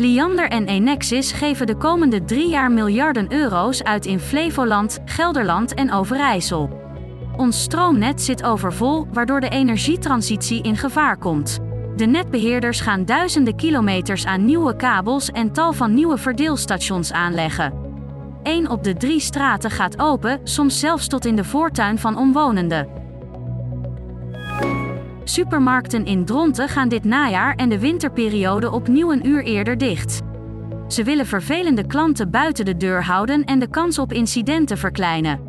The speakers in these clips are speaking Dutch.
Liander en Enexis geven de komende drie jaar miljarden euro's uit in Flevoland, Gelderland en Overijssel. Ons stroomnet zit overvol, waardoor de energietransitie in gevaar komt. De netbeheerders gaan duizenden kilometers aan nieuwe kabels en tal van nieuwe verdeelstations aanleggen. Eén op de drie straten gaat open, soms zelfs tot in de voortuin van omwonenden. Supermarkten in Dronten gaan dit najaar en de winterperiode opnieuw een uur eerder dicht. Ze willen vervelende klanten buiten de deur houden en de kans op incidenten verkleinen.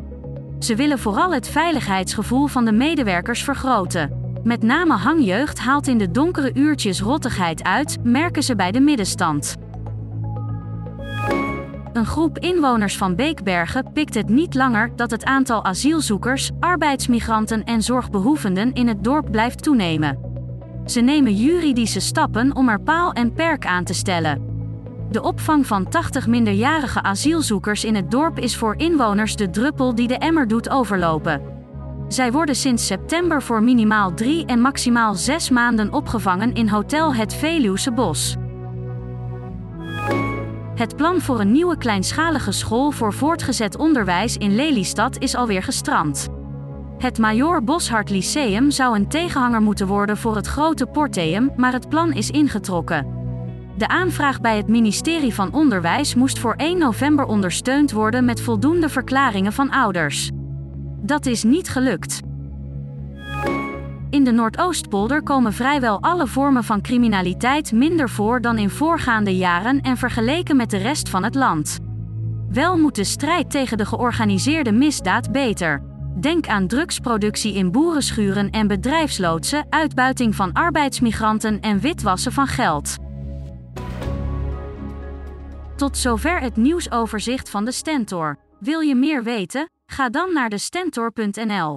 Ze willen vooral het veiligheidsgevoel van de medewerkers vergroten. Met name hangjeugd haalt in de donkere uurtjes rottigheid uit, merken ze bij de middenstand. Een groep inwoners van Beekbergen pikt het niet langer dat het aantal asielzoekers, arbeidsmigranten en zorgbehoevenden in het dorp blijft toenemen. Ze nemen juridische stappen om er paal en perk aan te stellen. De opvang van 80 minderjarige asielzoekers in het dorp is voor inwoners de druppel die de emmer doet overlopen. Zij worden sinds september voor minimaal drie en maximaal zes maanden opgevangen in Hotel Het Veluwse Bos. Het plan voor een nieuwe kleinschalige school voor voortgezet onderwijs in Lelystad is alweer gestrand. Het Major Boshart Lyceum zou een tegenhanger moeten worden voor het grote Porteum, maar het plan is ingetrokken. De aanvraag bij het ministerie van Onderwijs moest voor 1 november ondersteund worden met voldoende verklaringen van ouders. Dat is niet gelukt. In de Noordoostpolder komen vrijwel alle vormen van criminaliteit minder voor dan in voorgaande jaren en vergeleken met de rest van het land. Wel moet de strijd tegen de georganiseerde misdaad beter. Denk aan drugsproductie in boerenschuren en bedrijfsloodsen, uitbuiting van arbeidsmigranten en witwassen van geld. Tot zover het nieuwsoverzicht van de Stentor. Wil je meer weten? Ga dan naar de Stentor.nl.